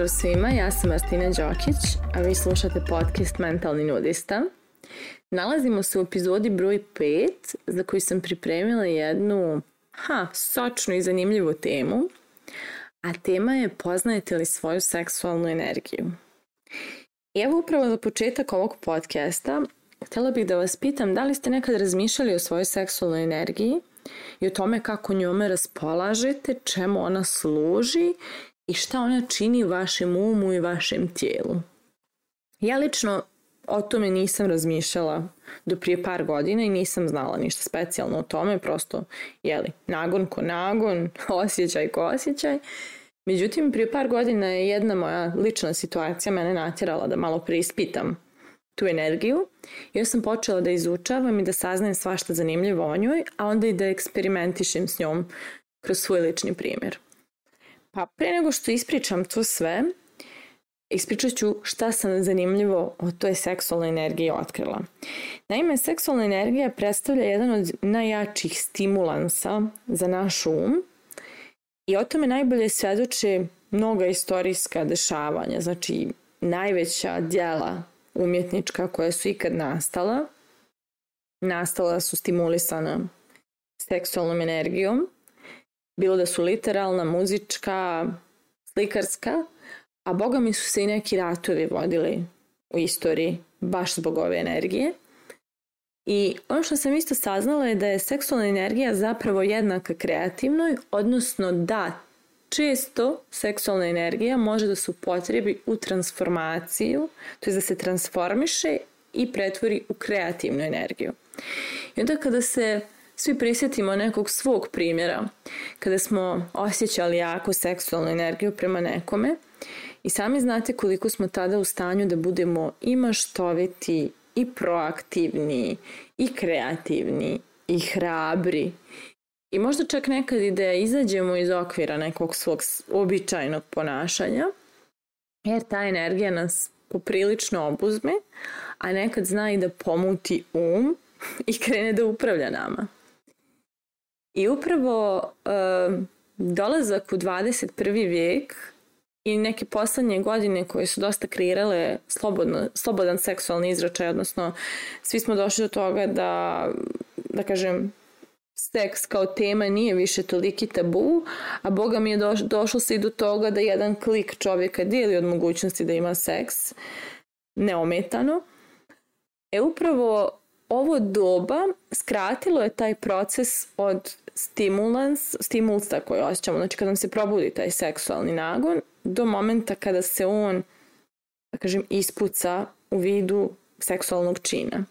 Pozdrav svima, ja sam Martina Đokić, a vi slušate podcast Mentalni nudista. Nalazimo se u epizodi broj 5, za koju sam pripremila jednu, ha, sočnu i zanimljivu temu, a tema je poznajete li svoju seksualnu energiju. I evo upravo za početak ovog podcasta, htjela bih da vas pitam da li ste nekad razmišljali o svojoj seksualnoj energiji i o tome kako njome raspolažete, čemu ona služi i šta ona čini vašem umu i vašem tijelu. Ja lično o tome nisam razmišljala do prije par godina i nisam znala ništa specijalno o tome, prosto, jeli, nagon ko nagon, osjećaj ko osjećaj. Međutim, prije par godina je jedna moja lična situacija mene natjerala da malo preispitam tu energiju ja sam počela da izučavam i da saznajem svašta zanimljivo o njoj, a onda i da eksperimentišem s njom kroz svoj lični primjer. Pa pre nego što ispričam to sve, ispričat ću šta sam zanimljivo o toj seksualnoj energiji otkrila. Naime, seksualna energija predstavlja jedan od najjačih stimulansa za naš um i o tome najbolje svedoče mnoga istorijska dešavanja, znači najveća djela umjetnička koja su ikad nastala, nastala su stimulisana seksualnom energijom bilo da su literalna, muzička, slikarska, a boga mi su se i neki ratovi vodili u istoriji baš zbog ove energije. I ono što sam isto saznala je da je seksualna energija zapravo jednaka kreativnoj, odnosno da često seksualna energija može da se upotrebi u transformaciju, to je da se transformiše i pretvori u kreativnu energiju. I onda kada se svi prisjetimo nekog svog primjera kada smo osjećali jako seksualnu energiju prema nekome i sami znate koliko smo tada u stanju da budemo i maštoviti i proaktivni i kreativni i hrabri i možda čak nekad i da izađemo iz okvira nekog svog običajnog ponašanja jer ta energija nas poprilično obuzme, a nekad zna i da pomuti um i krene da upravlja nama. I upravo uh, dolazak u 21. vijek i neke poslednje godine koje su dosta kreirale slobodno, slobodan seksualni izračaj, odnosno svi smo došli do toga da, da kažem, seks kao tema nije više toliki tabu, a boga mi je doš, došlo se i do toga da jedan klik čovjeka dijeli od mogućnosti da ima seks neometano. E upravo ovo doba skratilo je taj proces od stimulans, stimulsa koji osjećamo, znači kad nam se probudi taj seksualni nagon, do momenta kada se on, da kažem, ispuca u vidu seksualnog čina.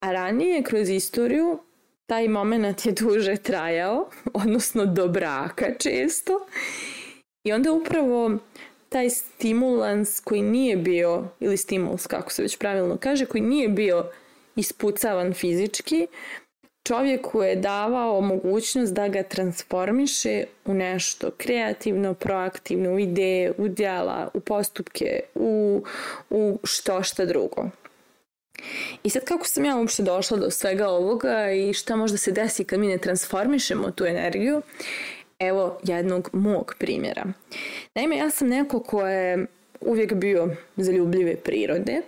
A ranije, kroz istoriju, taj moment je duže trajao, odnosno do braka često. I onda upravo taj stimulans koji nije bio, ili stimuls kako se već pravilno kaže, koji nije bio ispucavan fizički, čovjeku je davao mogućnost da ga transformiše u nešto kreativno, proaktivno, u ideje, u djela, u postupke, u, u što šta drugo. I sad kako sam ja uopšte došla do svega ovoga i šta možda se desi kad mi ne transformišemo tu energiju, evo jednog mog primjera. Naime, ja sam neko ko je uvijek bio zaljubljive prirode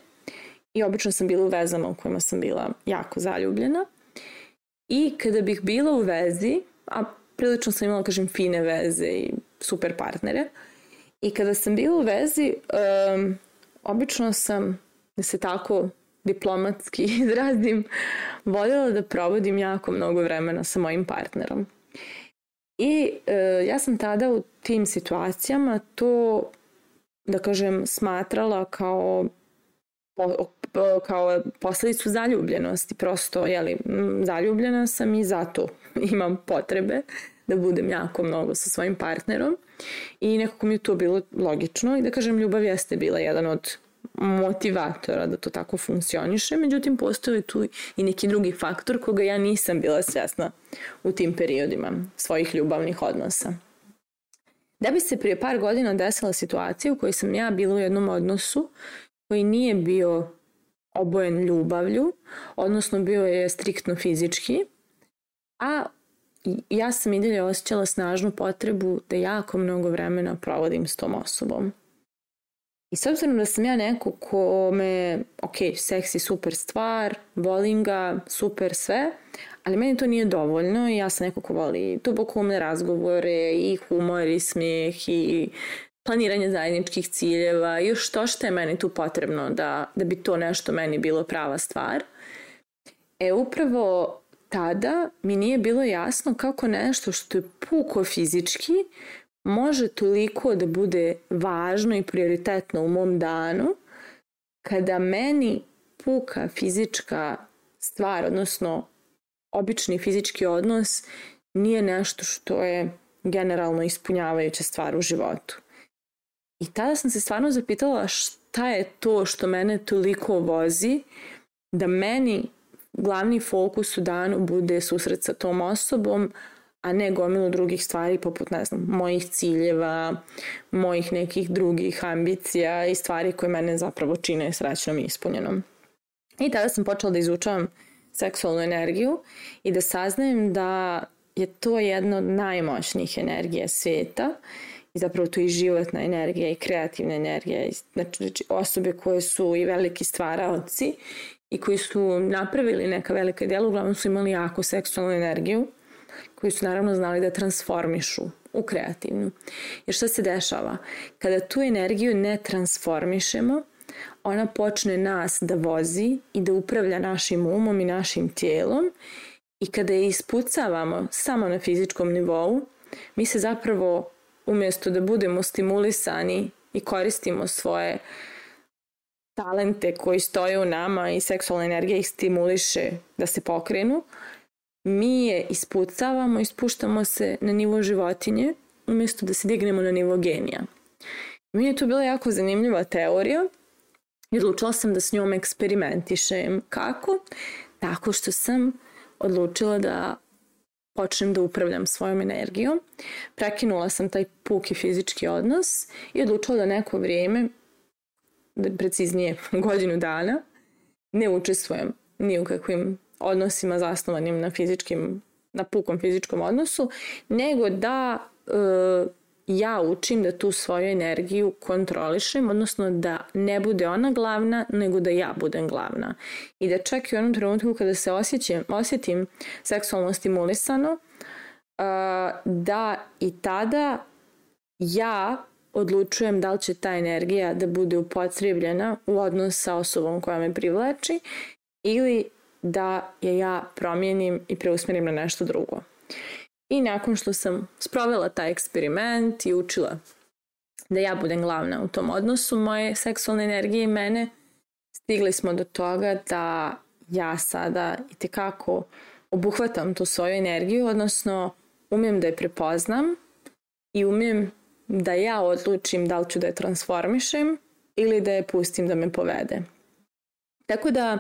i obično sam bila u vezama u kojima sam bila jako zaljubljena. I kada bih bila u vezi, a prilično sam imala, kažem, fine veze i super partnere, i kada sam bila u vezi, um, obično sam, da se tako diplomatski izrazim, voljela da provodim jako mnogo vremena sa mojim partnerom. I uh, ja sam tada u tim situacijama to, da kažem, smatrala kao kao posledicu zaljubljenosti. Prosto, jeli, zaljubljena sam i zato imam potrebe da budem jako mnogo sa svojim partnerom i nekako mi je to bilo logično i da kažem ljubav jeste bila jedan od motivatora da to tako funkcioniše, međutim postoji tu i neki drugi faktor koga ja nisam bila svjesna u tim periodima svojih ljubavnih odnosa. Da bi se prije par godina desila situacija u kojoj sam ja bila u jednom odnosu koji nije bio obojen ljubavlju, odnosno bio je striktno fizički, a ja sam i dalje osjećala snažnu potrebu da jako mnogo vremena provodim s tom osobom. I s obzirom da sam ja neko ko me, ok, seksi super stvar, volim ga, super sve, ali meni to nije dovoljno i ja sam neko ko voli dubokumne razgovore i humor i smijeh i planiranje zajedničkih ciljeva još to što je meni tu potrebno da, da bi to nešto meni bilo prava stvar. E upravo tada mi nije bilo jasno kako nešto što je puko fizički može toliko da bude važno i prioritetno u mom danu kada meni puka fizička stvar, odnosno obični fizički odnos nije nešto što je generalno ispunjavajuća stvar u životu. I tada sam se stvarno zapitala šta je to što mene toliko vozi da meni glavni fokus u danu bude susret sa tom osobom, a ne gomilu drugih stvari poput, ne znam, mojih ciljeva, mojih nekih drugih ambicija i stvari koje mene zapravo čine srećnom i ispunjenom. I tada sam počela da izučavam seksualnu energiju i da saznajem da je to jedna od najmoćnijih energija sveta i zapravo to i životna energija i kreativna energija. Znači, znači osobe koje su i veliki stvaraoci i koji su napravili neka velika djela, uglavnom su imali jako seksualnu energiju koji su naravno znali da transformišu u kreativnu. Jer šta se dešava? Kada tu energiju ne transformišemo, ona počne nas da vozi i da upravlja našim umom i našim tijelom i kada je ispucavamo samo na fizičkom nivou, mi se zapravo umjesto da budemo stimulisani i koristimo svoje talente koji stoje u nama i seksualna energija ih stimuliše da se pokrenu, mi je ispucavamo i spuštamo se na nivo životinje umjesto da se dignemo na nivo genija. Mi je to bila jako zanimljiva teorija i odlučila sam da s njom eksperimentišem. Kako? Tako što sam odlučila da počnem da upravljam svojom energijom. Prekinula sam taj puki fizički odnos i odlučila da neko vrijeme, da preciznije godinu dana, ne učestvujem ni u kakvim odnosima zasnovanim na fizičkim na pukom fizičkom odnosu, nego da e, ja učim da tu svoju energiju kontrolišem, odnosno da ne bude ona glavna, nego da ja budem glavna. I da čak i u onom trenutku kada se osjećam, osjetim seksualno stimulisano, da i tada ja odlučujem da li će ta energija da bude upotrebljena u odnos sa osobom koja me privlači ili da je ja promijenim i preusmjerim na nešto drugo. I nakon što sam sprovela taj eksperiment i učila da ja budem glavna u tom odnosu moje seksualne energije i mene, stigli smo do toga da ja sada i tekako obuhvatam tu svoju energiju, odnosno umijem da je prepoznam i umijem da ja odlučim da li ću da je transformišem ili da je pustim da me povede. Tako da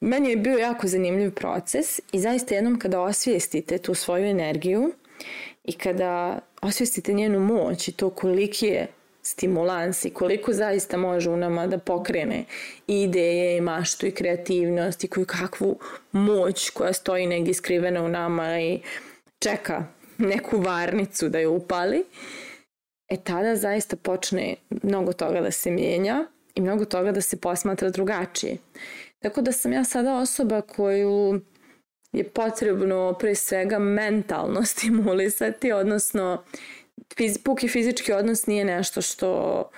Meni je bio jako zanimljiv proces i zaista jednom kada osvijestite tu svoju energiju i kada osvijestite njenu moć i to koliki je stimulans i koliko zaista može u nama da pokrene i ideje i maštu i kreativnost i koju kakvu moć koja stoji negdje skrivena u nama i čeka neku varnicu da je upali, e tada zaista počne mnogo toga da se mijenja i mnogo toga da se posmatra drugačije. Tako da sam ja sada osoba koju je potrebno pre svega mentalno stimulisati, odnosno puki fizički odnos nije nešto što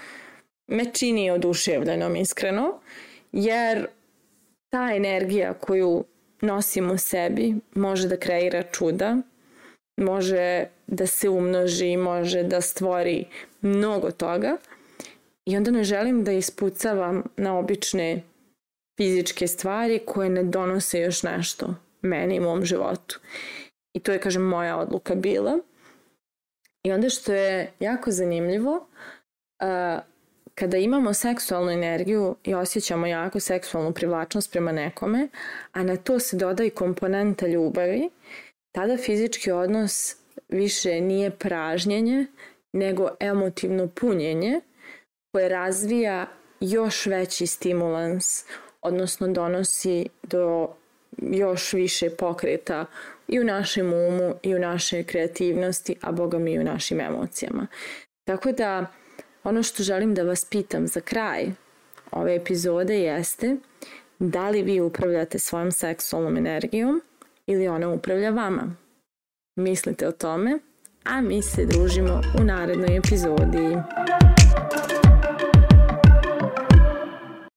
me čini oduševljenom iskreno, jer ta energija koju nosim u sebi može da kreira čuda, može da se umnoži, može da stvori mnogo toga i onda ne želim da ispucavam na obične fizičke stvari koje ne donose još nešto meni i mom životu. I to je, kažem, moja odluka bila. I onda što je jako zanimljivo, uh, kada imamo seksualnu energiju i osjećamo jako seksualnu privlačnost prema nekome, a na to se doda i komponenta ljubavi, tada fizički odnos više nije pražnjenje, nego emotivno punjenje koje razvija još veći stimulans odnosno donosi do još više pokreta i u našem umu i u našoj kreativnosti, a boga mi i u našim emocijama. Tako da Ono što želim da vas pitam za kraj ove epizode jeste da li vi upravljate svojom seksualnom energijom ili ona upravlja vama. Mislite o tome, a mi se družimo u narednoj epizodi.